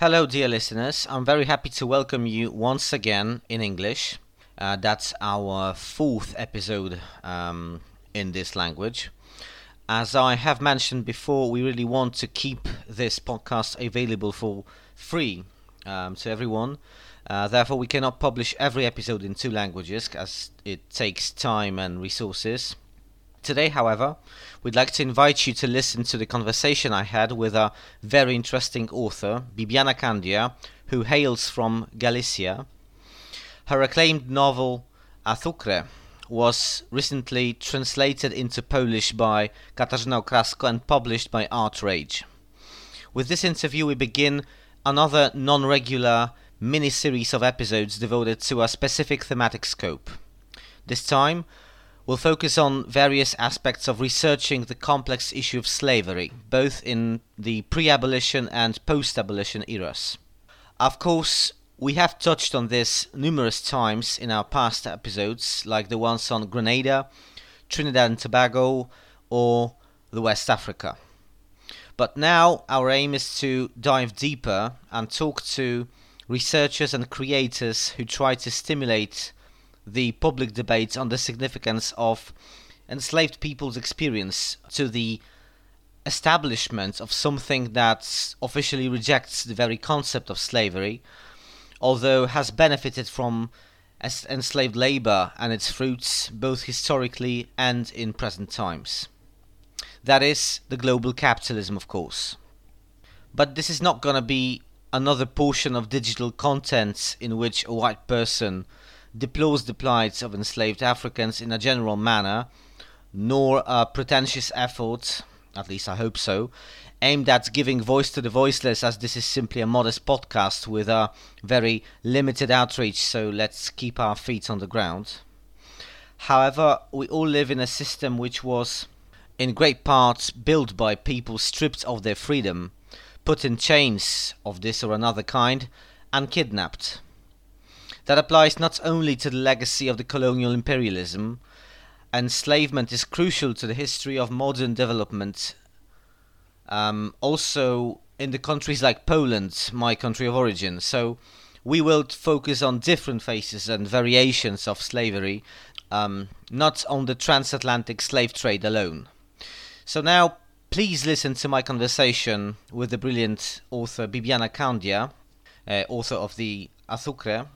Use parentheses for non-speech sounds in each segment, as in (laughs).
Hello, dear listeners. I'm very happy to welcome you once again in English. Uh, that's our fourth episode um, in this language. As I have mentioned before, we really want to keep this podcast available for free um, to everyone. Uh, therefore, we cannot publish every episode in two languages as it takes time and resources. Today, however, we'd like to invite you to listen to the conversation I had with a very interesting author, Bibiana Candia, who hails from Galicia. Her acclaimed novel Azucre was recently translated into Polish by Katarzyna Okrasko and published by ArtRage. With this interview, we begin another non regular mini series of episodes devoted to a specific thematic scope. This time, we'll focus on various aspects of researching the complex issue of slavery, both in the pre abolition and post abolition eras. Of course, we have touched on this numerous times in our past episodes, like the ones on Grenada, Trinidad and Tobago, or the West Africa. But now our aim is to dive deeper and talk to researchers and creators who try to stimulate the public debate on the significance of enslaved people's experience to the establishment of something that officially rejects the very concept of slavery, although has benefited from enslaved labor and its fruits both historically and in present times. That is the global capitalism, of course. But this is not going to be another portion of digital content in which a white person deplores the plight of enslaved Africans in a general manner, nor a pretentious effort, at least I hope so, aimed at giving voice to the voiceless, as this is simply a modest podcast with a very limited outreach, so let's keep our feet on the ground. However, we all live in a system which was, in great part, built by people stripped of their freedom, put in chains of this or another kind, and kidnapped. That applies not only to the legacy of the colonial imperialism, enslavement is crucial to the history of modern development. Um, also, in the countries like Poland, my country of origin. So, we will focus on different faces and variations of slavery, um, not on the transatlantic slave trade alone. So, now please listen to my conversation with the brilliant author Bibiana Candia, uh, author of the Azucre,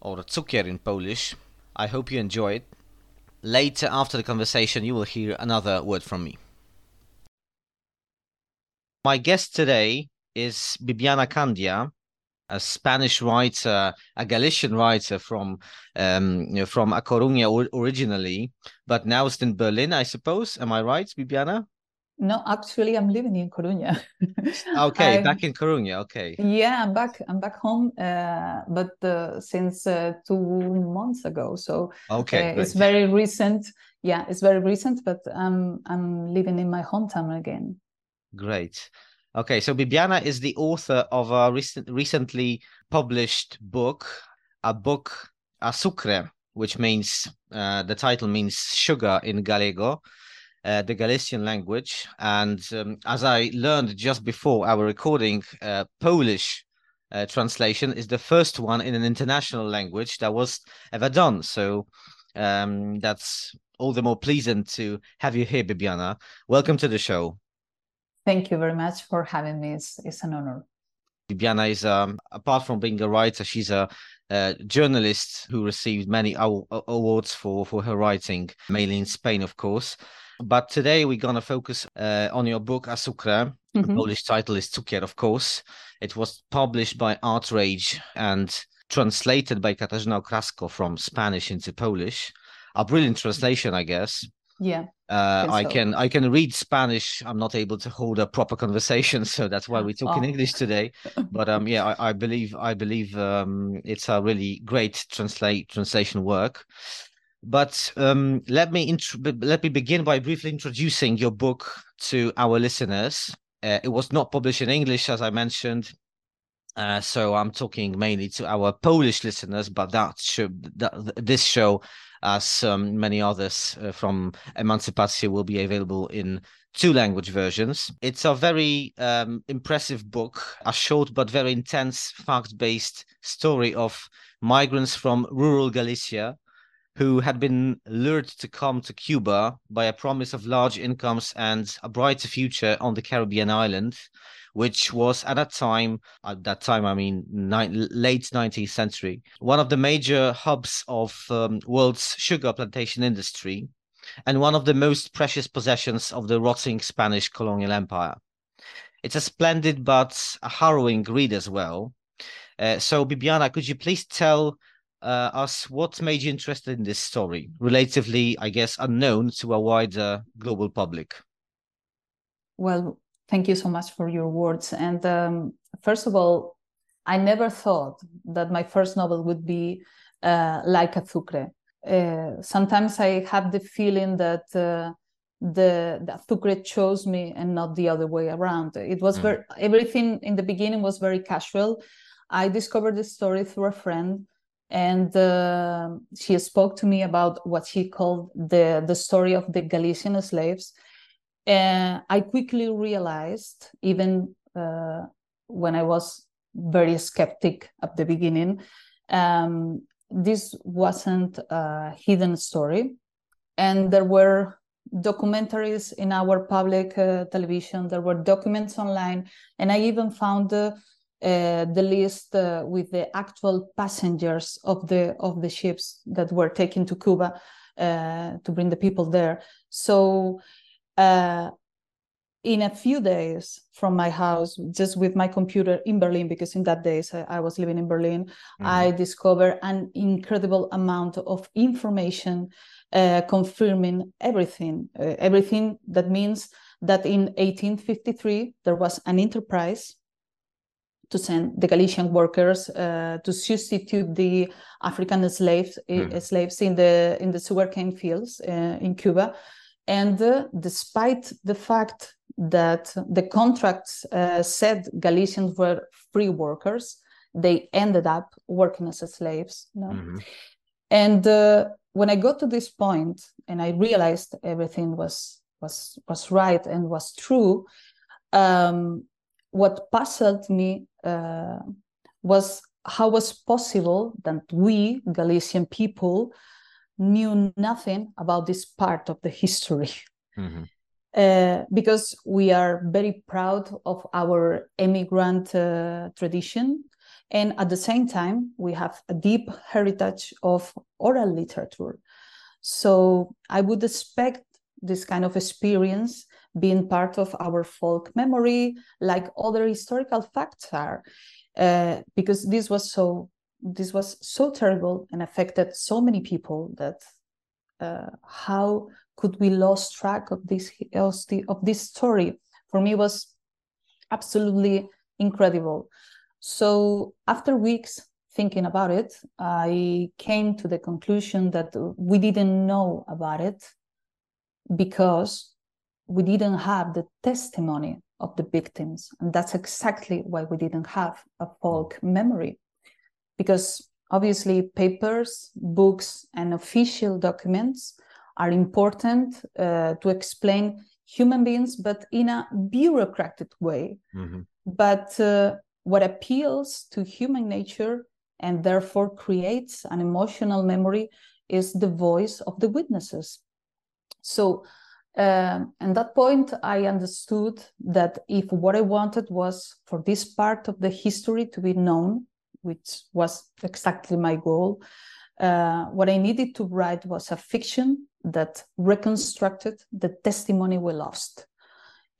or cukier in Polish. I hope you enjoy it. Later, after the conversation, you will hear another word from me. My guest today is Bibiana Candia, a Spanish writer, a Galician writer from um, from A Coruña originally, but now is in Berlin, I suppose. Am I right, Bibiana? No, actually, I'm living in Coruña. (laughs) okay, I'm, back in Coruña. Okay. Yeah, I'm back. I'm back home, uh, but uh, since uh, two months ago. So okay, it's very recent. Yeah, it's very recent, but I'm I'm living in my hometown again. Great. Okay, so Bibiana is the author of a recent, recently published book, a book Azucre, which means uh, the title means sugar in Gallego uh, the Galician language. And um, as I learned just before our recording, uh, Polish uh, translation is the first one in an international language that was ever done. So um, that's all the more pleasant to have you here, Bibiana. Welcome to the show. Thank you very much for having me. It's, it's an honor. Bibiana is, um, apart from being a writer, she's a, a journalist who received many awards for, for her writing, mainly in Spain, of course. But today we're going to focus uh, on your book, Azucre. Mm-hmm. The Polish title is Cukier, of course. It was published by ArtRage and translated by Katarzyna Okrasko from Spanish into Polish. A brilliant translation, I guess. Yeah. Uh, I so. can I can read Spanish. I'm not able to hold a proper conversation, (laughs) so that's why we talk in Oh. English today. But um, yeah, I, I believe I believe um, it's a really great translate translation work. But um, let me int- let me begin by briefly introducing your book to our listeners. Uh, it was not published in English, as I mentioned, uh, so I'm talking mainly to our Polish listeners. But that show, that, this show, as um, many others uh, from Emancypacje, will be available in two language versions. It's a very um, impressive book, a short but very intense, fact-based story of migrants from rural Galicia who had been lured to come to Cuba by a promise of large incomes and a brighter future on the Caribbean island, which was at that time, at that time, I mean, ni- late 19th century, one of the major hubs of um, world's sugar plantation industry and one of the most precious possessions of the rotting Spanish colonial empire. It's a splendid but a harrowing read as well. Uh, so, Bibiana, could you please tell uh, us what made you interested in this story, relatively, I guess, unknown to a wider global public? Well, thank you so much for your words. And um, first of all, I never thought that my first novel would be uh, like Azucre. Uh, sometimes I have the feeling that uh, the, Azucre chose me and not the other way around. It was Mm. very everything in the beginning was very casual. I discovered the story through a friend, and uh, she spoke to me about what she called the the story of the Galician slaves. And I quickly realized, even uh, when I was very skeptic at the beginning, um, this wasn't a hidden story. And there were documentaries in our public uh, television, there were documents online, and I even found uh, uh, the list uh, with the actual passengers of the of the ships that were taken to Cuba uh, to bring the people there. So uh, in a few days from my house, just with my computer in Berlin, because in that days I, I was living in Berlin, Mm-hmm. I discovered an incredible amount of information uh, confirming everything. Uh, everything that means that in 1853 there was an enterprise to send the Galician workers uh, to substitute the African slaves Hmm. slaves in the in the sugarcane fields uh, in Cuba, and uh, despite the fact that the contracts uh, said Galicians were free workers, they ended up working as slaves. you know. Mhm. And uh, when I got to this point and I realized everything was was was right and was true, um, what puzzled me uh, was how was possible that we Galician people knew nothing about this part of the history. Mhm. Uh, because we are very proud of our immigrant uh, tradition. And at the same time, we have a deep heritage of oral literature. So I would expect this kind of experience being part of our folk memory, like other historical facts are, uh, because this was so this was so terrible and affected so many people that uh, how could we lose track of this of of this story? For me was absolutely incredible. So after weeks thinking about it i came to the conclusion that we didn't know about it because we didn't have the testimony of the victims. And that's exactly why we didn't have a folk memory. Because obviously papers books and official documents are important uh, to explain human beings but in a bureaucratic way. Mhm. but uh, what appeals to human nature and therefore creates an emotional memory is the voice of the witnesses. So um, at that point i understood that if what i wanted was for this part of the history to be known which was exactly my goal uh, what i needed to write was a fiction that reconstructed the testimony we lost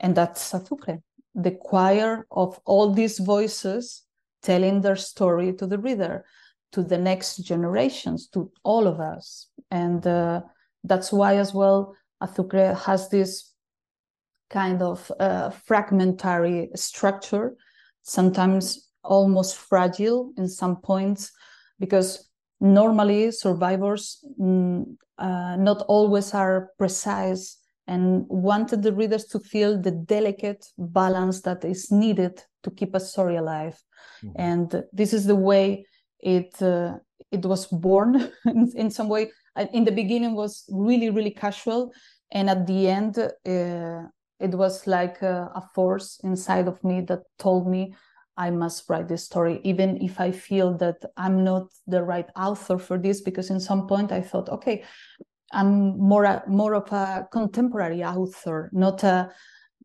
and that's Azucre, the choir of all these voices telling their story to the reader, to the next generations, to all of us. And uh, that's why, as well, Azucre has this kind of uh, fragmentary structure, sometimes almost fragile in some points, because normally survivors mm, uh, not always are precise and wanted the readers to feel the delicate balance that is needed to keep a story alive. Mm-hmm. And this is the way it uh, it was born (laughs) in, in, some way. In the beginning was really really casual, and at the end uh, it was like a, a force inside of me that told me I must write this story, even if I feel that I'm not the right author for this, because in some point I thought, okay, I'm more a, more of a contemporary author, not a.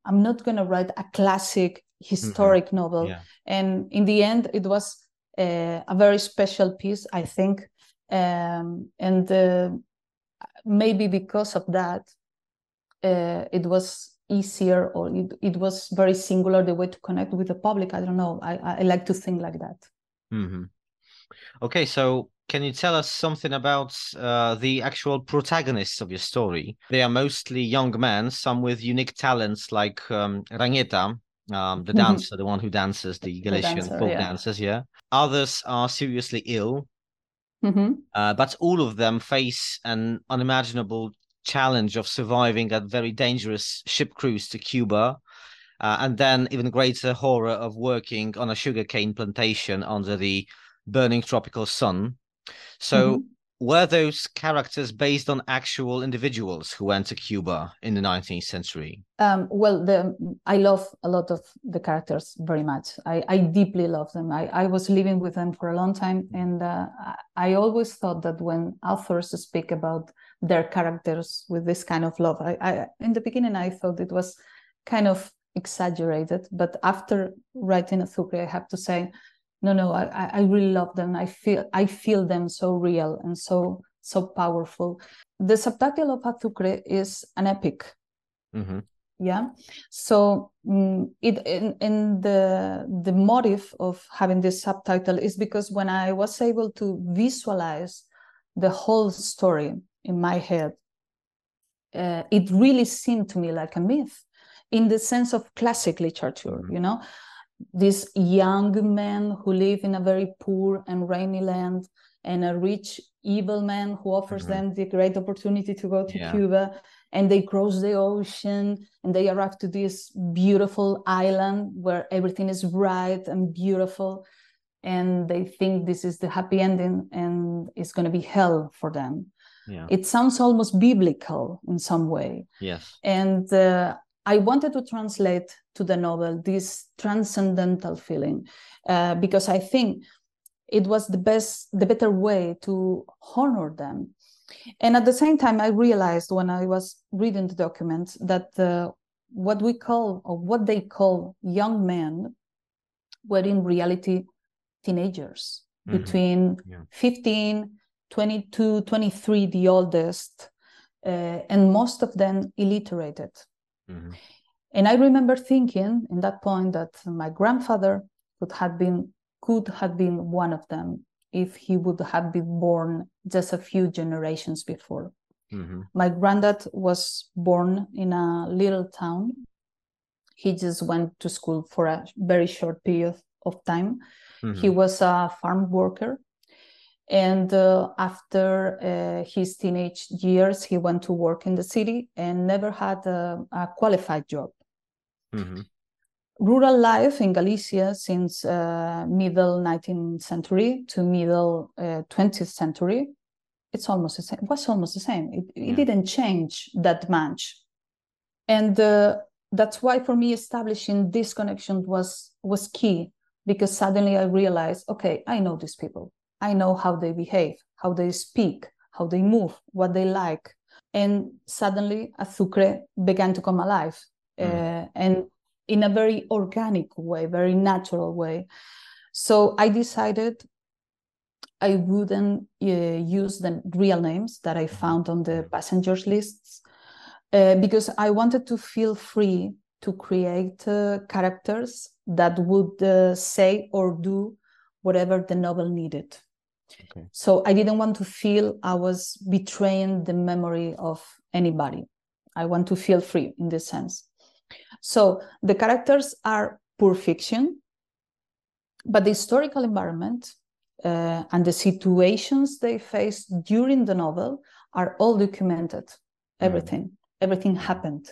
I'm not going to write a classic historic mm-hmm. novel. Yeah. And in the end, it was uh, a very special piece, I think, um, and uh, maybe because of that, uh, it was easier or it, it was very singular the way to connect with the public i don't know i, I like to think like that mm-hmm. okay so can you tell us something about uh, the actual protagonists of your story they are mostly young men some with unique talents like um, Ranieta, um, the mm-hmm. dancer the one who dances the galician the dancer, folk yeah. dances yeah others are seriously ill mm-hmm. uh, but all of them face an unimaginable challenge of surviving a very dangerous ship cruise to Cuba, uh, and then even greater horror of working on a sugarcane plantation under the burning tropical sun. So, mm-hmm. Were those characters based on actual individuals who went to Cuba in the 19th century? Um, well, the, I love a lot of the characters very much. I, I deeply love them. I, I was living with them for a long time, and uh, I always thought that when authors speak about their characters with this kind of love. I, I in the beginning I thought it was kind of exaggerated, but after writing Azucre, I have to say, no, no, I, I really love them. I feel I feel them so real and so so powerful. The subtitle of Azucre is an epic. Mm-hmm. Yeah, so um, it in, in the the motive of having this subtitle is because when I was able to visualize the whole story in my head, uh, it really seemed to me like a myth in the sense of classic literature, mm-hmm. you know, these young men who live in a very poor and rainy land and a rich evil man who offers mm-hmm. them the great opportunity to go to yeah. Cuba and they cross the ocean and they arrive to this beautiful island where everything is bright and beautiful and they think this is the happy ending and it's going to be hell for them yeah. it sounds almost biblical in some way yes and uh, i wanted to translate to the novel this transcendental feeling uh, because i think it was the best the better way to honor them and at the same time i realized when i was reading the documents that what we call or what they call young men were in reality teenagers mm-hmm. between yeah. 15 22, 23, the oldest, uh, and most of them illiterated. Mm-hmm. And I remember thinking in that point that my grandfather could have been could have been one of them if he would have been born just a few generations before. Mm-hmm. My granddad was born in a little town. He just went to school for a very short period of time. Mm-hmm. He was a farm worker and uh, after uh, his teenage years, he went to work in the city and never had a, a qualified job. Mm-hmm. Rural life in Galicia since uh, middle 19th century to middle 20th uh, century, it's almost the same. It was almost the same. It, yeah. didn't change that much, and uh, that's why for me establishing this connection was was key because suddenly I realized, okay, I know these people I know how they behave, how they speak, how they move, what they like. And suddenly Azucre began to come alive mm. uh, and in a very organic way, very natural way. So I decided I wouldn't uh, use the real names that I found on the passengers lists uh, because I wanted to feel free to create uh, characters that would say or do whatever the novel needed. Okay. So I didn't want to feel I was betraying the memory of anybody. I want to feel free in this sense. So the characters are pure fiction, but the historical environment uh, and the situations they face during the novel are all documented. Everything, mm. everything happened.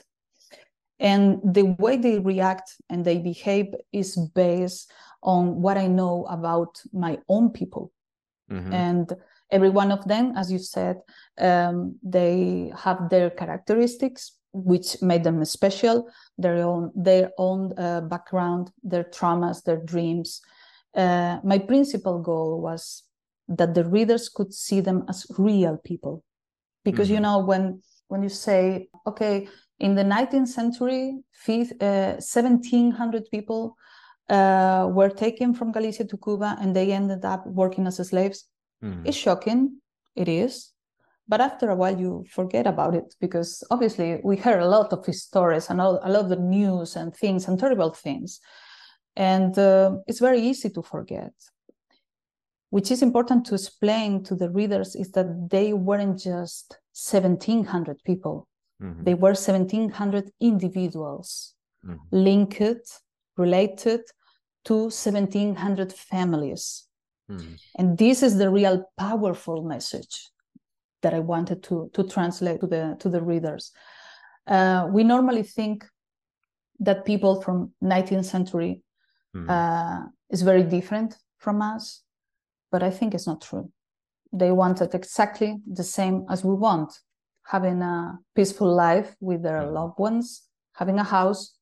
And the way they react and they behave is based on what I know about my own people. Mm-hmm. And every one of them, as you said, um, they have their characteristics, which made them special, their own their own uh, background, their traumas, their dreams. Uh, my principal goal was that the readers could see them as real people, because mm-hmm. you know when when you say, okay, in the 19th century, 1700 uh, people uh, were taken from Galicia to Cuba and they ended up working as slaves. Mm. It's shocking. It is. But after a while, you forget about it because obviously we heard a lot of stories and a lot of the news and things and terrible things. And uh, it's very easy to forget. Which is important to explain to the readers is that they weren't just 1700 people, mm-hmm. they were 1700 individuals mm-hmm. linked, related to 1700 families Mm. And this is the real powerful message that I wanted to, to translate to the, to the readers. Uh, we normally think that people from 19th century mm. uh, is very different from us, but I think it's not true. They wanted exactly the same as we want, having a peaceful life with their mm. loved ones, having a house,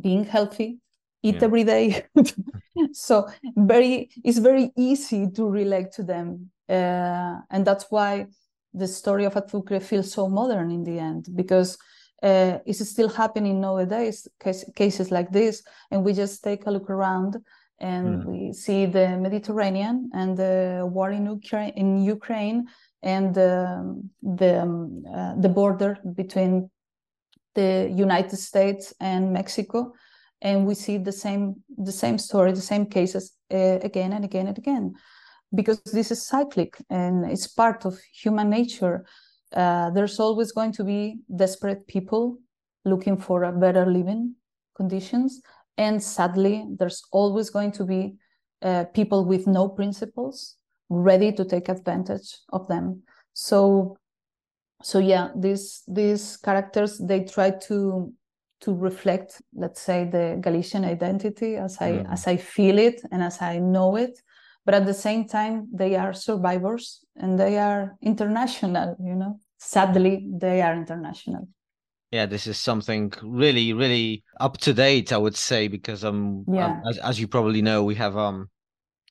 being healthy, eat yeah. every day (laughs) so very it's very easy to relate to them uh, and that's why the story of Azucre feels so modern in the end because uh, it's still happening nowadays case, cases like this and we just take a look around and mm. we see the Mediterranean and the war in Ukraine, in Ukraine and um, the um, uh, the border between the United States and Mexico and we see the same the same story the same cases uh, again and again and again because this is cyclic and it's part of human nature. Uh, there's always going to be desperate people looking for a better living conditions and sadly there's always going to be uh, people with no principles ready to take advantage of them. So so yeah these these characters they try to to reflect, let's say, the Galician identity as I mm. as I feel it and as I know it. But at the same time, they are survivors and they are international. You know, sadly, they are international. Yeah, this is something really, really up to date, I would say, because um, yeah. um as, as you probably know, we have um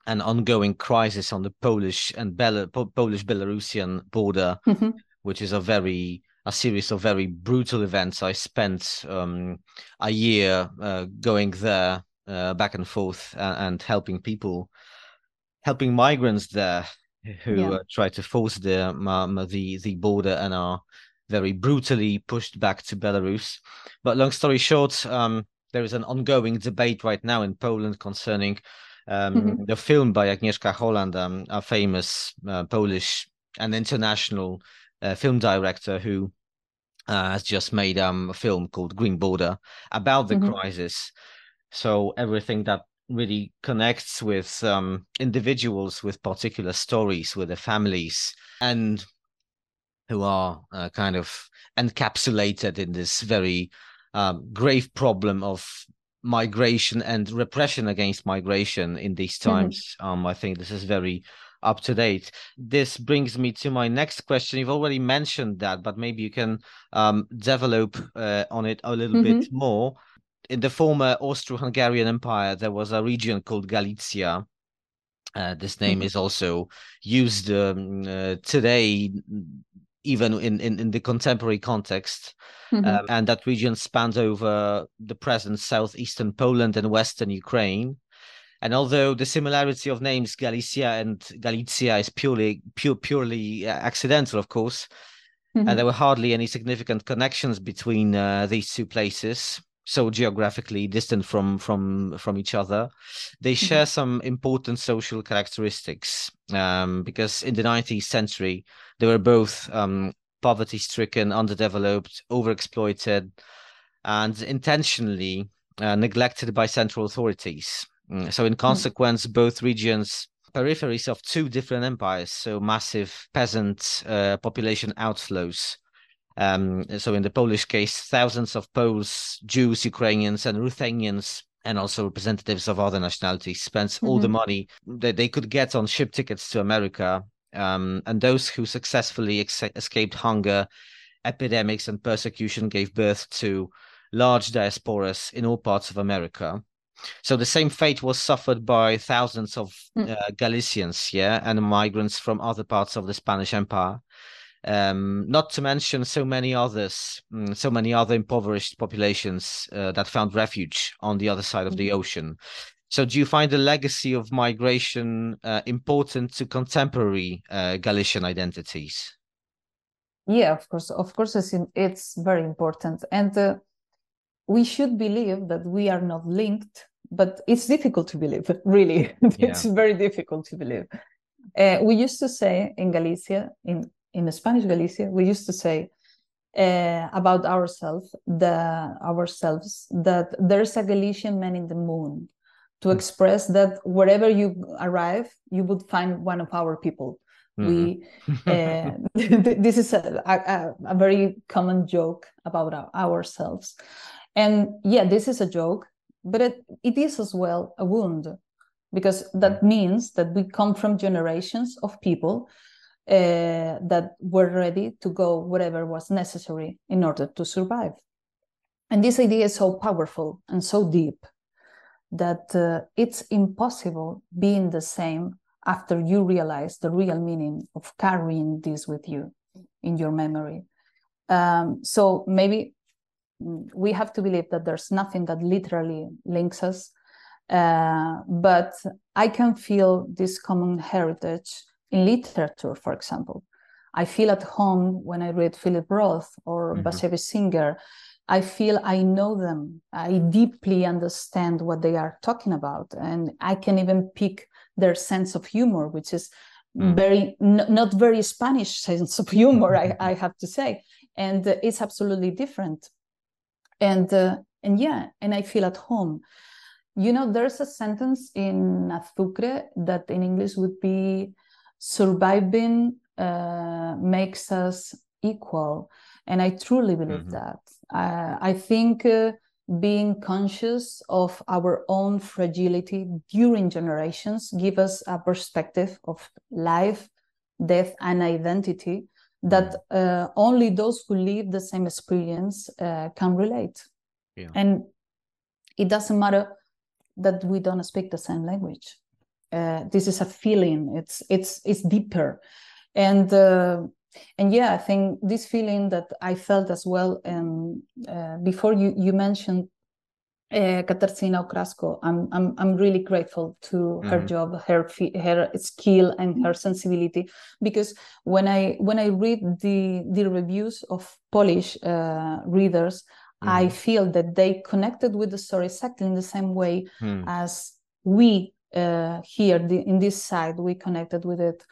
an ongoing crisis on the Polish and Bel- Polish Belarusian border, mm-hmm. which is a very a series of very brutal events. I spent um, a year uh, going there uh, back and forth and, and, helping people, helping migrants there who yeah. uh, try to force the um, the the border and are very brutally pushed back to Belarus. But long story short, um, there is an ongoing debate right now in Poland concerning um, mm-hmm. (laughs) the film by Agnieszka Holland, um, a famous uh, Polish and international uh, film director who uh, has just made um, a film called Green Border about the mm-hmm. crisis. So everything that really connects with um, individuals with particular stories, with their families, and who are uh, kind of encapsulated in this very um, grave problem of migration and repression against migration in these mm-hmm. times. Mm-hmm. Um, I think this is very up to date. This brings me to my next question. You've already mentioned that, but maybe you can um, develop uh, on it a little mm-hmm. bit more. In the former Austro-Hungarian Empire, there was a region called Galicia. Uh, this name mm-hmm. is also used um, uh, today, even in, in, in the contemporary context. Mm-hmm. Um, and that region spans over the present southeastern Poland and western Ukraine. And although the similarity of names Galicia and Galicia is purely pure, purely uh, accidental, of course, mm-hmm. and there were hardly any significant connections between uh, these two places, so geographically distant from from from each other, they mm-hmm. share mm-hmm. some important social characteristics. Um, because in the 19th century, they were both um, poverty stricken, underdeveloped, overexploited, and intentionally uh, neglected by central authorities. Mm, so, in consequence, both regions peripheries of two different empires, so massive peasant uh, population outflows. Um, so in the Polish case, thousands of Poles, Jews, Ukrainians, and Ruthenians and also representatives of other nationalities spent mm-hmm. all the mm-hmm. money that they could get on ship tickets to America. Um, and those who successfully ex- escaped hunger, epidemics, and persecution gave birth to large diasporas in all parts of America. So the same fate was suffered by thousands of mm. uh, Galicians, yeah, and migrants from other parts of the Spanish Empire. Um, not to mention so many others, mm, so many other impoverished populations uh, that found refuge on the other side of the mm-hmm. ocean. So, do you find the legacy of migration uh, important to contemporary uh, Galician identities? Yeah, of course, of course, it's, it's very important, and uh, we should believe that we are not linked but it's difficult to believe (laughs) really (laughs) it's yeah. very difficult to believe uh, we used to say in galicia in in spanish galicia we used to say uh, about ourselves the ourselves that there's a galician man in the moon to hmm. express that wherever you arrive you would find one of our people mm-hmm. we uh, (laughs) this is a, a, a, very common joke about our, ourselves and yeah this is a joke but it, it is as well a wound because that means that we come from generations of people uh, that were ready to go whatever was necessary in order to survive. And this idea is so powerful and so deep that uh, it's impossible being the same after you realize the real meaning of carrying this with you in your memory. Um, so maybe we have to believe that there's nothing that literally links us. Uh, but I can feel this common heritage in literature, for example. I feel at home when I read Philip Roth or mm-hmm. Bashevis Singer. I feel I know them. I deeply understand what they are talking about. And I can even pick their sense of humor, which is mm. very, n- not very Spanish sense of humor, I, (laughs) I have to say. And it's absolutely different and uh, and yeah and i feel at home. You know there's a sentence in azucre that in english would be surviving uh, makes us equal. And i truly believe mm-hmm. that. Uh, i think uh, being conscious of our own fragility during generations give us a perspective of life death and identity that uh, only those who live the same experience uh, can relate. Yeah. and it doesn't matter that we don't speak the same language. Uh, this is a feeling. It's it's it's deeper. And uh, and yeah i think this feeling that i felt as well and uh, before you you mentioned uh, Katarzyna Okrasko. I'm, I'm, I'm really grateful to mm-hmm. her job, her her skill, and her sensibility. Because when I when I read the the reviews of Polish uh, readers, mm-hmm. I feel that they connected with the story exactly in the same way mm. as we uh, here the, in this side we connected with it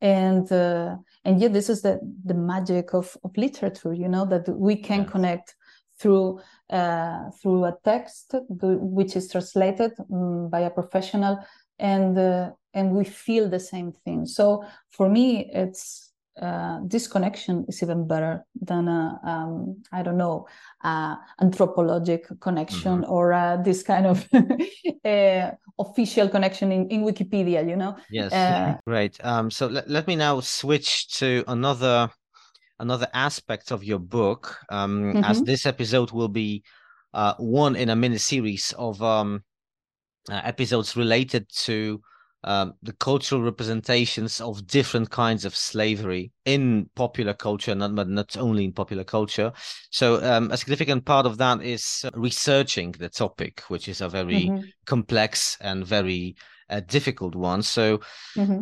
and uh, and yet this is the the magic of, of literature you know that we can yes. connect through uh, through a text which is translated um, by a professional and uh, and we feel the same thing so for me it's uh, this connection is even better than a um, I don't know uh, anthropologic connection mm-hmm. or uh, this kind of (laughs) uh, official connection in, in Wikipedia. You know. Yes. Uh, (laughs) Great. Um, so let, let me now switch to another another aspect of your book, um, mm-hmm. as this episode will be uh, one in a mini series of um, uh, episodes related to um, the cultural representations of different kinds of slavery in popular culture, not, but not only in popular culture. So, um, a significant part of that is researching the topic, which is a very mm-hmm. complex and very uh, difficult one. So, mm-hmm.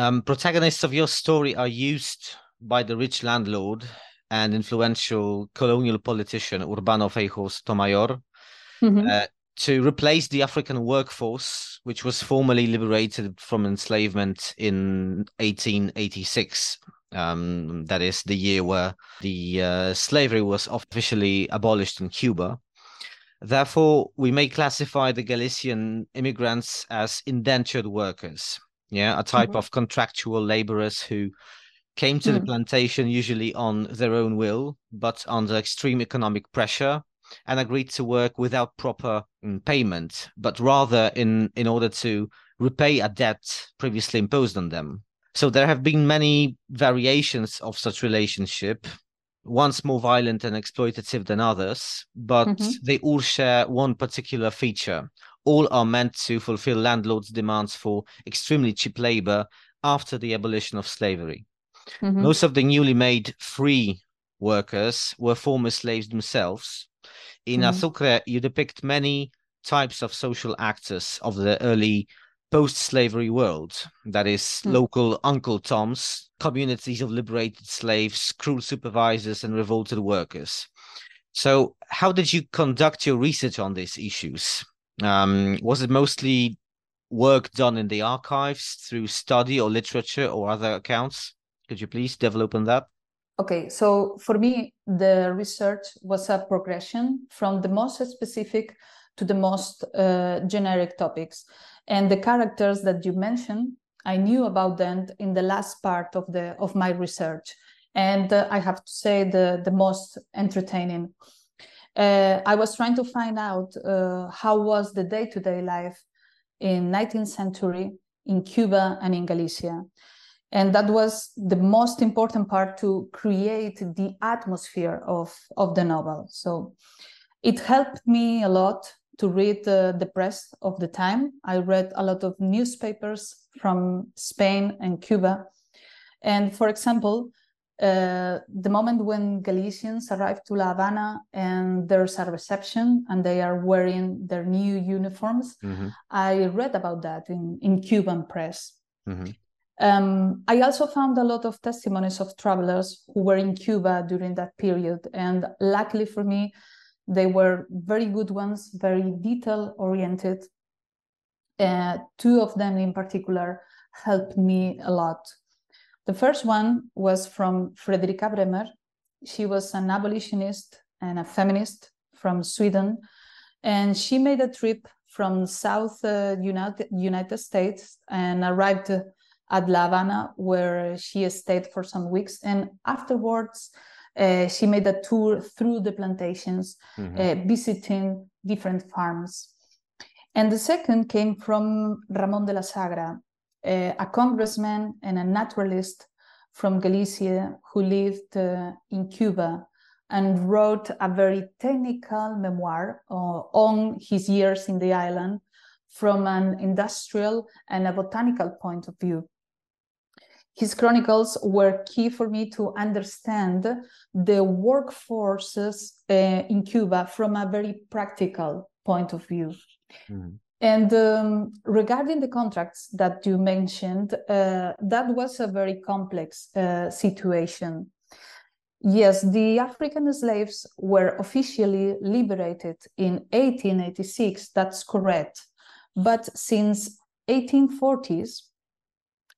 um, protagonists of your story are used by the rich landlord and influential colonial politician Urbano Feijó Sotomayor mm-hmm. uh, to replace the African workforce, which was formally liberated from enslavement in 1886. Um, that is the year where the uh, slavery was officially abolished in Cuba. Therefore, we may classify the Galician immigrants as indentured workers. Yeah, a type Mhm. of contractual laborers who came to the Mm. plantation usually on their own will, but under extreme economic pressure, and agreed to work without proper mm, payment, but rather in, in order to repay a debt previously imposed on them. So there have been many variations of such relationship, once more violent and exploitative than others, but Mhm. they all share one particular feature. All are meant to fulfill landlords' demands for extremely cheap labor after the abolition of slavery. Mhm. Most of the newly made free workers were former slaves themselves. In Mhm. Azucre, you depict many types of social actors of the early post slavery world that is, Hmm. local Uncle Toms, communities of liberated slaves, cruel supervisors, and revolted workers. So, how did you conduct your research on these issues? Um, was it mostly work done in the archives through study or literature or other accounts? Could you please develop on that? Okay, so for me, the research was a progression from the most specific to the most uh, generic topics. And the characters that you mentioned, I knew about them in the last part of the of my research. And uh, I have to say the, the most entertaining. Uh, I was trying to find out uh, how was the day-to-day life in 19th century in Cuba and in Galicia and that was the most important part to create the atmosphere of, of the novel so it helped me a lot to read uh, the press of the time i read a lot of newspapers from spain and cuba and for example uh, the moment when galicians arrive to la habana and there's a reception and they are wearing their new uniforms Mm-hmm. i read about that in, in cuban press Mm-hmm. Um, I also found a lot of testimonies of travelers who were in Cuba during that period. And luckily for me, they were very good ones, very detail oriented. Uh, two of them in particular helped me a lot. The first one was from Fredrika Bremer. She was an abolitionist and a feminist from Sweden. And she made a trip from South uh, United, United States and arrived at La Habana, where she stayed for some weeks. And afterwards, uh, she made a tour through the plantations, Mm-hmm. uh, visiting different farms. And the second came from Ramon de la Sagra, uh, a congressman and a naturalist from Galicia who lived uh, in Cuba and wrote a very technical memoir uh, on his years in the island from an industrial and a botanical point of view. His chronicles were key for me to understand the workforces uh, in Cuba from a very practical point of view. Mhm. And um, regarding the contracts that you mentioned, uh, that was a very complex uh, situation. Yes, the African slaves were officially liberated in 1886, that's correct. But since 1840s,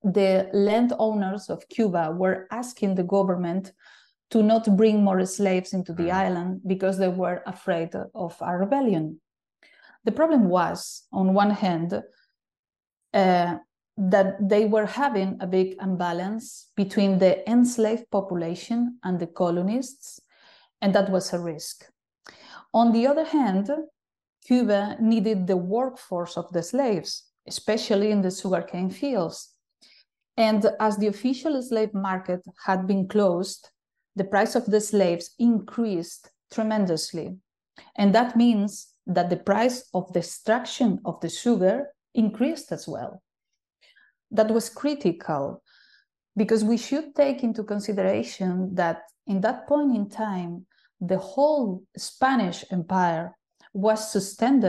the landowners of Cuba were asking the government to not bring more slaves into the Mm. island because they were afraid of a rebellion. The problem was, on one hand, uh, that they were having a big imbalance between the enslaved population and the colonists, and that was a risk. On the other hand, Cuba needed the workforce of the slaves, especially in the sugarcane fields. And as the official slave market had been closed, the price of the slaves increased tremendously. And that means that the price of the extraction of the sugar increased as well. That was critical because we should take into consideration that in that point in time, the whole Spanish Empire was sustained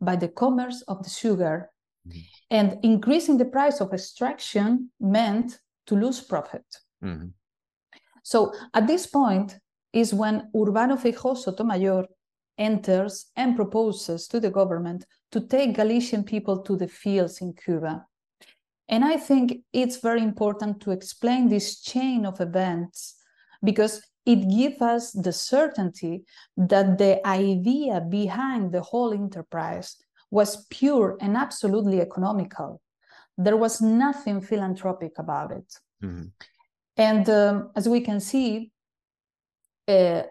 by the commerce of the sugar. Mhm. And increasing the price of extraction meant to lose profit. Mhm. So at this point is when Urbano Feijó Sotomayor enters and proposes to the government to take Galician people to the fields in Cuba. And I think it's very important to explain this chain of events because it gives us the certainty that the idea behind the whole enterprise was pure and absolutely economical. There was nothing philanthropic about it. Mm-hmm. And um, as we can see, uh,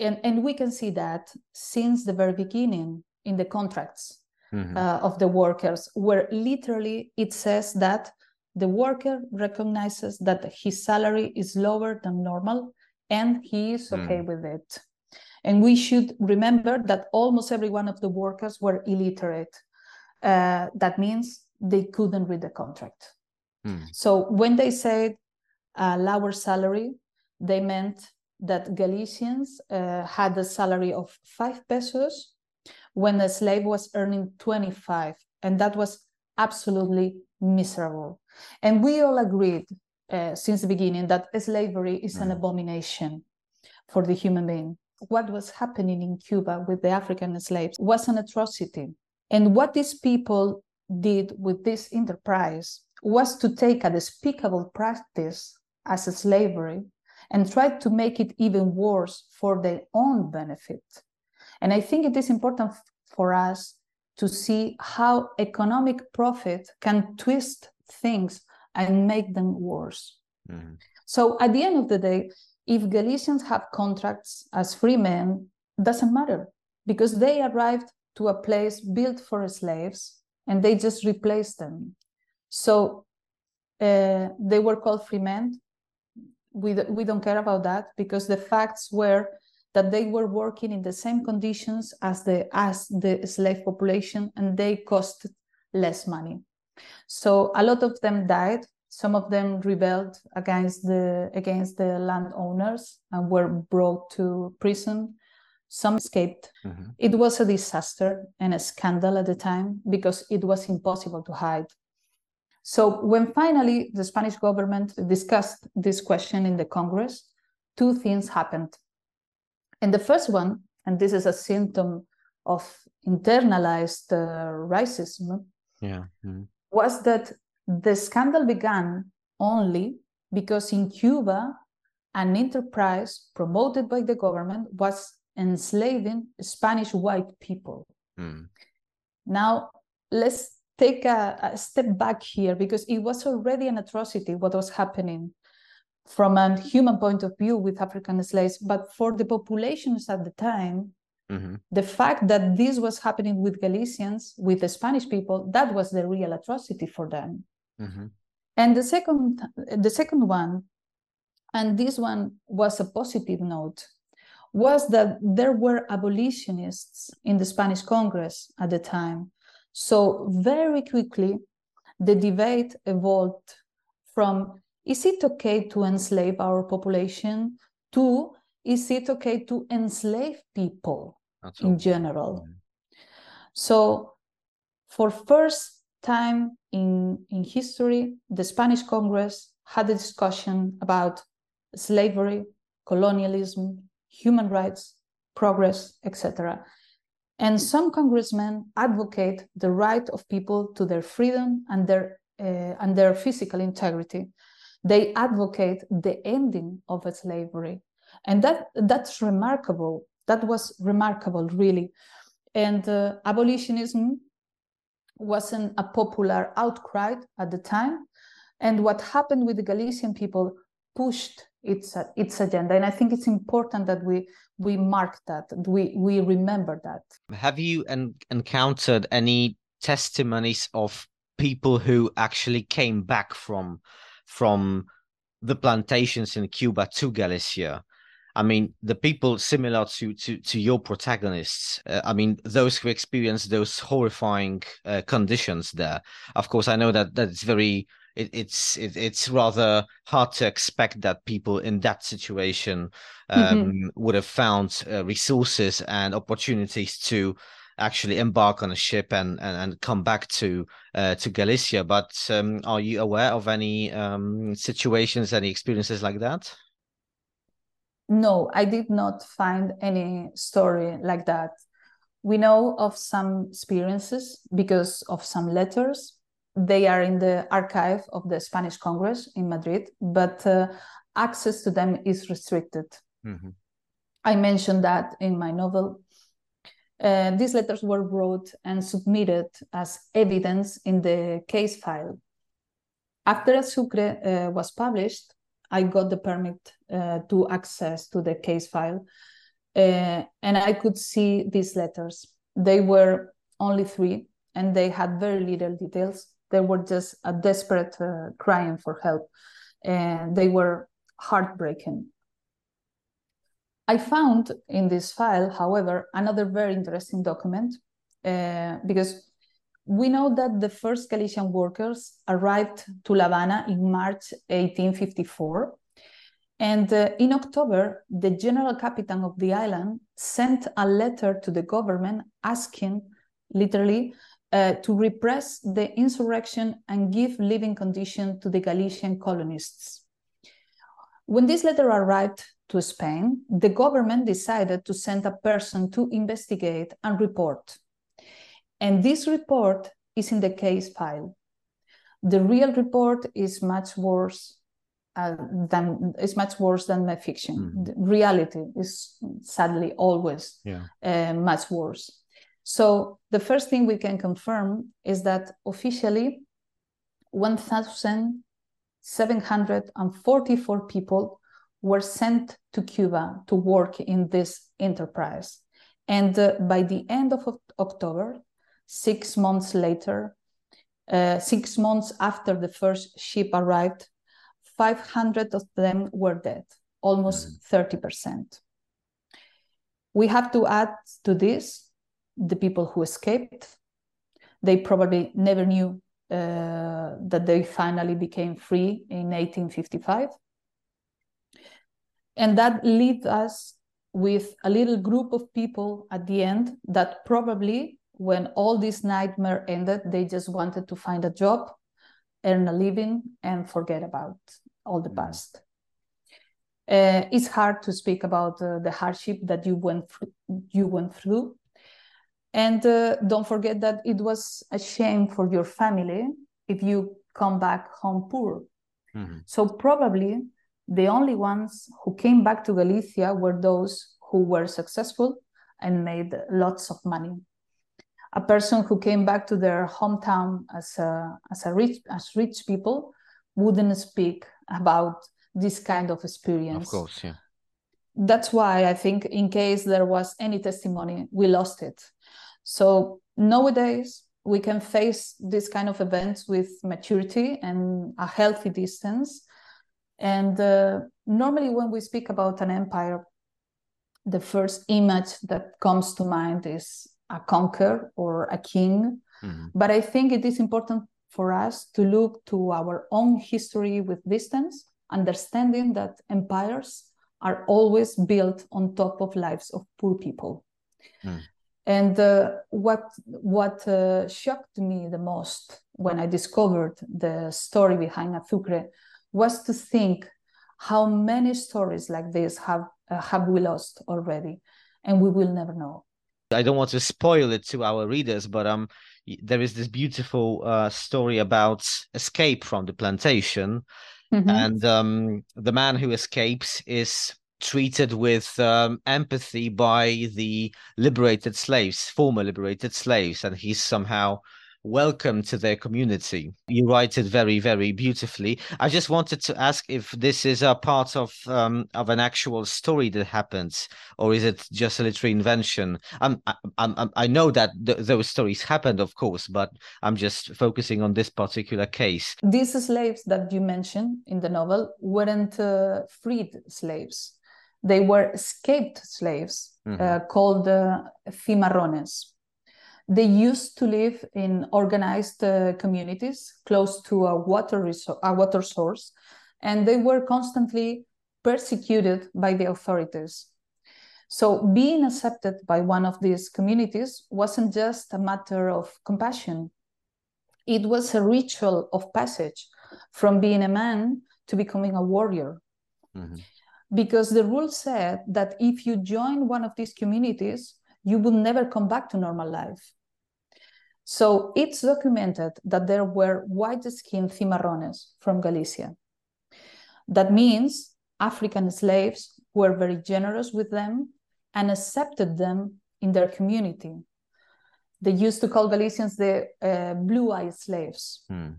and, and we can see that since the very beginning in the contracts mm-hmm. uh, of the workers, where literally it says that the worker recognizes that his salary is lower than normal and he is okay mm. with it. And we should remember that almost every one of the workers were illiterate. Uh, that means they couldn't read the contract. Mm. So when they said uh, lower salary, they meant that Galicians uh, had a salary of five pesos when a slave was earning 25. And that was absolutely miserable. And we all agreed uh, since the beginning that slavery is mm. an abomination for the human being. What was happening in Cuba with the African slaves was an atrocity. And what these people did with this enterprise was to take a despicable practice as slavery and try to make it even worse for their own benefit. And I think it is important for us to see how economic profit can twist things and make them worse. Mm-hmm. So at the end of the day, if Galicians have contracts as free men, doesn't matter because they arrived to a place built for slaves and they just replaced them. So uh, they were called free men. We, we don't care about that because the facts were that they were working in the same conditions as the as the slave population and they cost less money. So a lot of them died. Some of them rebelled against the against the landowners and were brought to prison. Some escaped. Mm-hmm. It was a disaster and a scandal at the time because it was impossible to hide. So when finally the Spanish government discussed this question in the Congress, two things happened. And the first one, and this is a symptom of internalized uh, racism, yeah. Mm-hmm was that the scandal began only because in Cuba, an enterprise promoted by the government was enslaving Spanish white people. Mm. Now, let's take a, a, step back here because it was already an atrocity what was happening from a human point of view with African slaves. But for the populations at the time, Mm-hmm. The fact that this was happening with Galicians, with the Spanish people, that was the real atrocity for them. Mm-hmm. And the second, the second one, and this one was a positive note, was that there were abolitionists in the Spanish Congress at the time. So very quickly, the debate evolved from is it okay to enslave our population to is it okay to enslave people That's in general? Mm-hmm. So, for first time in, in history, the Spanish Congress had a discussion about slavery, colonialism, human rights, progress, etc. And some congressmen advocate the right of people to their freedom and their uh, and their physical integrity. They advocate the ending of slavery and that that's remarkable that was remarkable really and uh, abolitionism wasn't a popular outcry at the time. And what happened with the galician people pushed its its agenda. And i think it's important that we we mark that we we remember that. Have you en- encountered any testimonies of people who actually came back from from the plantations in cuba to galicia I mean, the people similar to to to your protagonists. Uh, I mean, those who experience those horrifying uh, conditions there. Of course, I know that that it's very. It, it's it, it's rather hard to expect that people in that situation um, mm-hmm. would have found uh, resources and opportunities to actually embark on a ship and and, and come back to uh, to Galicia. But um, are you aware of any um, situations, any experiences like that? No, I did not find any story like that. We know of some experiences because of some letters they are in the archive of the Spanish Congress in Madrid, but uh, access to them is restricted. Mm-hmm. I mentioned that in my novel. Uh, these letters were wrote and submitted as evidence in the case file. After Azucre uh, was published, I got the permit uh, to access to the case file, uh, and I could see these letters. They were only three, and they had very little details. They were just a desperate uh, crying for help, and they were heartbreaking. I found in this file, however, another very interesting document uh, because we know that the first Galician workers arrived to La Habana in March 1854. And uh, in October, the general captain of the island sent a letter to the government asking, literally, uh, to repress the insurrection and give living conditions to the Galician colonists. When this letter arrived to Spain, the government decided to send a person to investigate and report. And this report is in the case file. The real report is much worse uh, than is much worse than the fiction. Mhm. The reality is sadly always Yeah. uh, much worse. So the first thing we can confirm is that officially 1,744 people were sent to Cuba to work in this enterprise. And uh, by the end of Oc- October, six months later, uh, six months after the first ship arrived, 500 of them were dead, almost 30%. We have to add to this the people who escaped. They probably never knew uh, that they finally became free in 1855. And that leaves us with a little group of people at the end that probably, when all this nightmare ended, they just wanted to find a job, earn a living, and forget about all the Mhm. past. Uh, it's hard to speak about uh, the hardship that you went through, you went through, and uh, don't forget that it was a shame for your family if you come back home poor. Mhm. So probably the only ones who came back to Galicia were those who were successful and made lots of money. A person who came back to their hometown as a, as a rich as rich people wouldn't speak about this kind of experience. Of course, yeah. That's why I think in case there was any testimony, we lost it. So nowadays we can face this kind of events with maturity and a healthy distance. And uh, normally, when we speak about an empire, the first image that comes to mind is a conqueror or a king. Mhm. But I think it is important for us to look to our own history with distance, understanding that empires are always built on top of lives of poor people. Mm. And uh, what what uh, shocked me the most when I discovered the story behind Azucre was to think how many stories like this have uh, have we lost already, and we will never know. I don't want to spoil it to our readers, but um, there is this beautiful uh, story about escape from the plantation, Mhm. and um, the man who escapes is treated with um, empathy by the liberated slaves, former liberated slaves, and he's somehow welcome to their community. You write it very, very beautifully. I just wanted to ask if this is a part of um, of an actual story that happens, or is it just a literary invention? I'm, I, I'm, I'm- I know that th- those stories happened, of course, but I'm just focusing on this particular case. These slaves that you mentioned in the novel weren't uh, freed slaves. They were escaped slaves Mhm. uh, called uh, cimarrones. They used to live in organized uh, communities close to a water, resor- a water source, and they were constantly persecuted by the authorities. So being accepted by one of these communities wasn't just a matter of compassion. It was a ritual of passage from being a man to becoming a warrior. Mhm. Because the rule said that if you join one of these communities, you will never come back to normal life. So it's documented that there were white-skinned cimarrones from Galicia. That means African slaves were very generous with them and accepted them in their community. They used to call Galicians the uh, blue-eyed slaves. Hmm.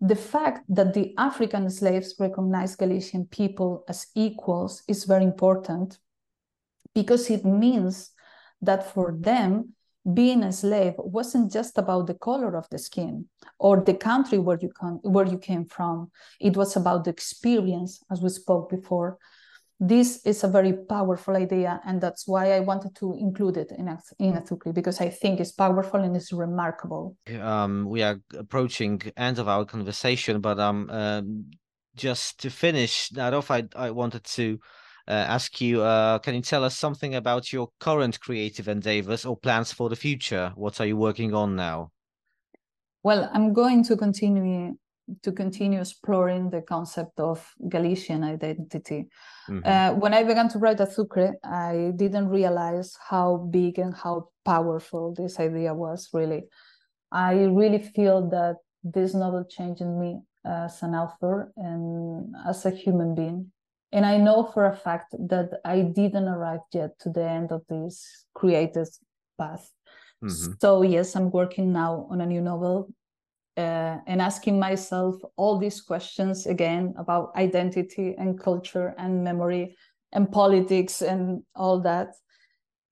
The fact that the African slaves recognized Galician people as equals is very important because it means that for them, being a slave wasn't just about the color of the skin or the country where you come where you came from. It was about the experience as we spoke before. This is a very powerful idea and that's why i wanted to include it in in Azucre because i think it's powerful and it's remarkable. Um, we are approaching end of our conversation but um, um just to finish that off i i wanted to ask you uh, can you tell us something about your current creative endeavors or plans for the future? What are you working on now? Well i'm going to continue to continue exploring the concept of galician identity. Mm-hmm. uh, when i began to write Azucre, i didn't realize how big and how powerful this idea was really. I really feel that this novel changed me as an author and as a human being and I know for a fact that I didn't arrive yet to the end of this creative path. Mm-hmm. So, yes, I'm working now on a new novel uh, and asking myself all these questions again about identity and culture and memory and politics and all that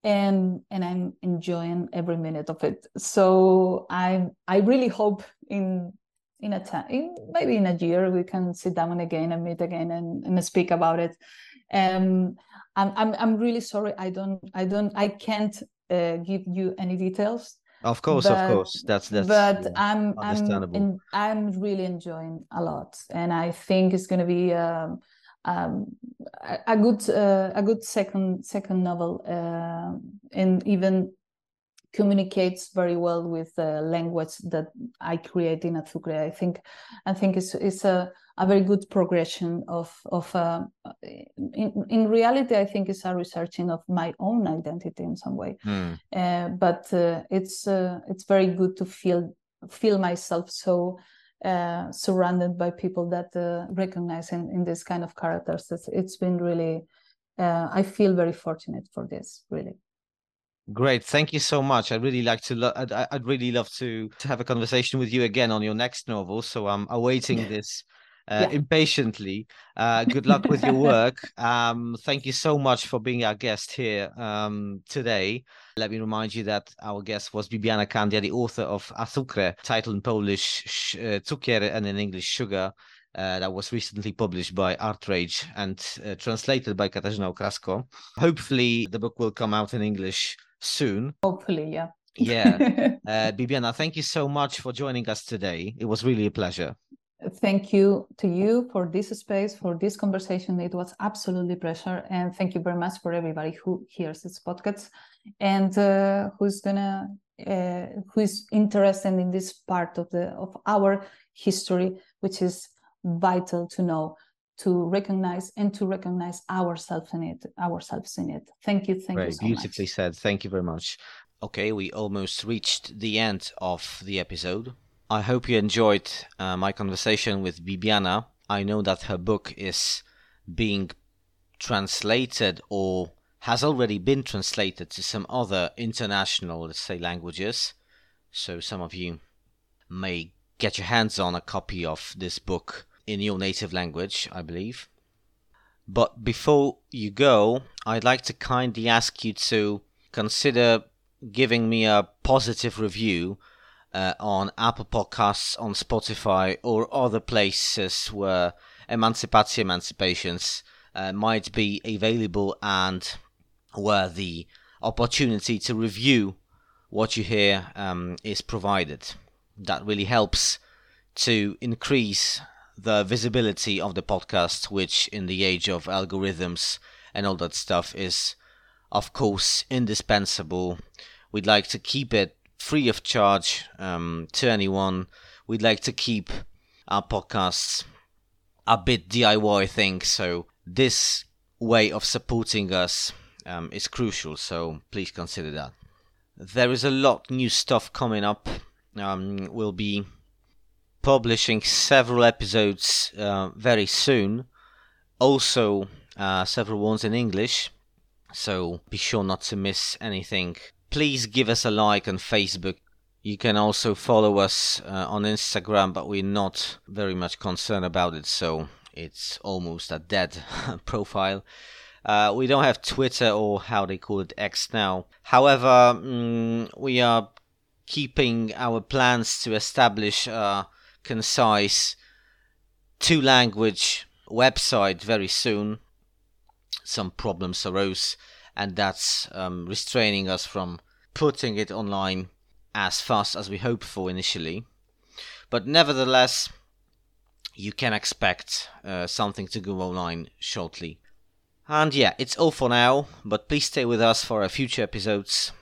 and and i'm enjoying every minute of it so i i really hope in in a time in maybe in a year we can sit down again and meet again and, and speak about it. Um I'm, I'm i'm really sorry i don't i don't i can't uh, give you any details. Of course but, of course. That's that's but yeah, i'm i'm i'm really enjoying a lot and i think it's going to be um, um, a, a good uh, a good second second novel uh, and even communicates very well with the language that I create in Azucre. I think I think it's it's a, a very good progression of of uh, in, in reality I think it's a researching of my own identity in some way. Mm. Uh, but uh, it's uh, it's very good to feel feel myself so uh, surrounded by people that uh, recognize in, in this kind of characters. It's, it's been really I feel very fortunate for this really. Great, thank you so much. I'd really like to. Lo- I'd, I'd really love to to have a conversation with you again on your next novel. So I'm awaiting this uh, yeah. impatiently. Uh, good luck with your (laughs) work. Um, thank you so much for being our guest here um, today. Let me remind you that our guest was Bibiana Candia, the author of Azucre, titled in Polish uh, Cukier and in English Sugar. Uh, that was recently published by ArtRage and uh, translated by Katarzyna Okrasko. Hopefully, the book will come out in English soon. Hopefully, yeah. yeah. (laughs) Uh, Bibiana, thank you so much for joining us today. It was really a pleasure. Thank you to you for this space, for this conversation. It was absolutely pleasure, and thank you very much for everybody who hears this podcast and uh, who's gonna uh, who is interested in this part of the of our history, which is vital to know to recognize and to recognize ourselves in it ourselves in it. Thank you thank very you so beautifully much. said. Thank you very much. Okay we almost reached the end of the episode. I hope you enjoyed uh, my conversation with bibiana. I know that her book is being translated or has already been translated to some other international let's say languages. So some of you may get your hands on a copy of this book in your native language, I believe. But before you go, I'd like to kindly ask you to consider giving me a positive review uh, on Apple Podcasts, on Spotify, or other places where Emancypacje Emancipations uh, might be available and where the opportunity to review what you hear um, is provided. That really helps to increase the visibility of the podcast, which in the age of algorithms and all that stuff is, of course, indispensable. We'd like to keep it free of charge um, to anyone. We'd like to keep our podcasts a bit DIY thing, so this way of supporting us um, is crucial. So please consider that. there is a lot new stuff coming up. Um, we'll be publishing several episodes uh, very soon. Also, uh, several ones in English. So be sure not to miss anything. Please give us a like on Facebook. You can also follow us uh, on Instagram, but we're not very much concerned about it, so it's almost a dead (laughs) profile. Uh, we don't have Twitter or how they call it X now. However, mm, we are keeping our plans to establish a concise two language website very soon. Some problems arose, and that's um, restraining us from putting it online as fast as we hoped for initially. But nevertheless, you can expect uh, something to go online shortly. And yeah, it's all for now, but please stay with us for our future episodes.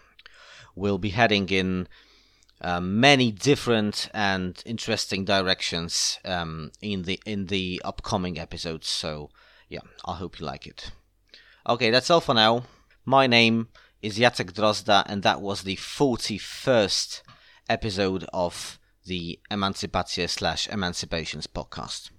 We'll be heading in uh, many different and interesting directions um, in the in the upcoming episodes. So yeah, I hope you like it. Okay, that's all for now. My name is Jacek Drozda, and that was the 41st episode of the Emancypacje slash Emancipations podcast.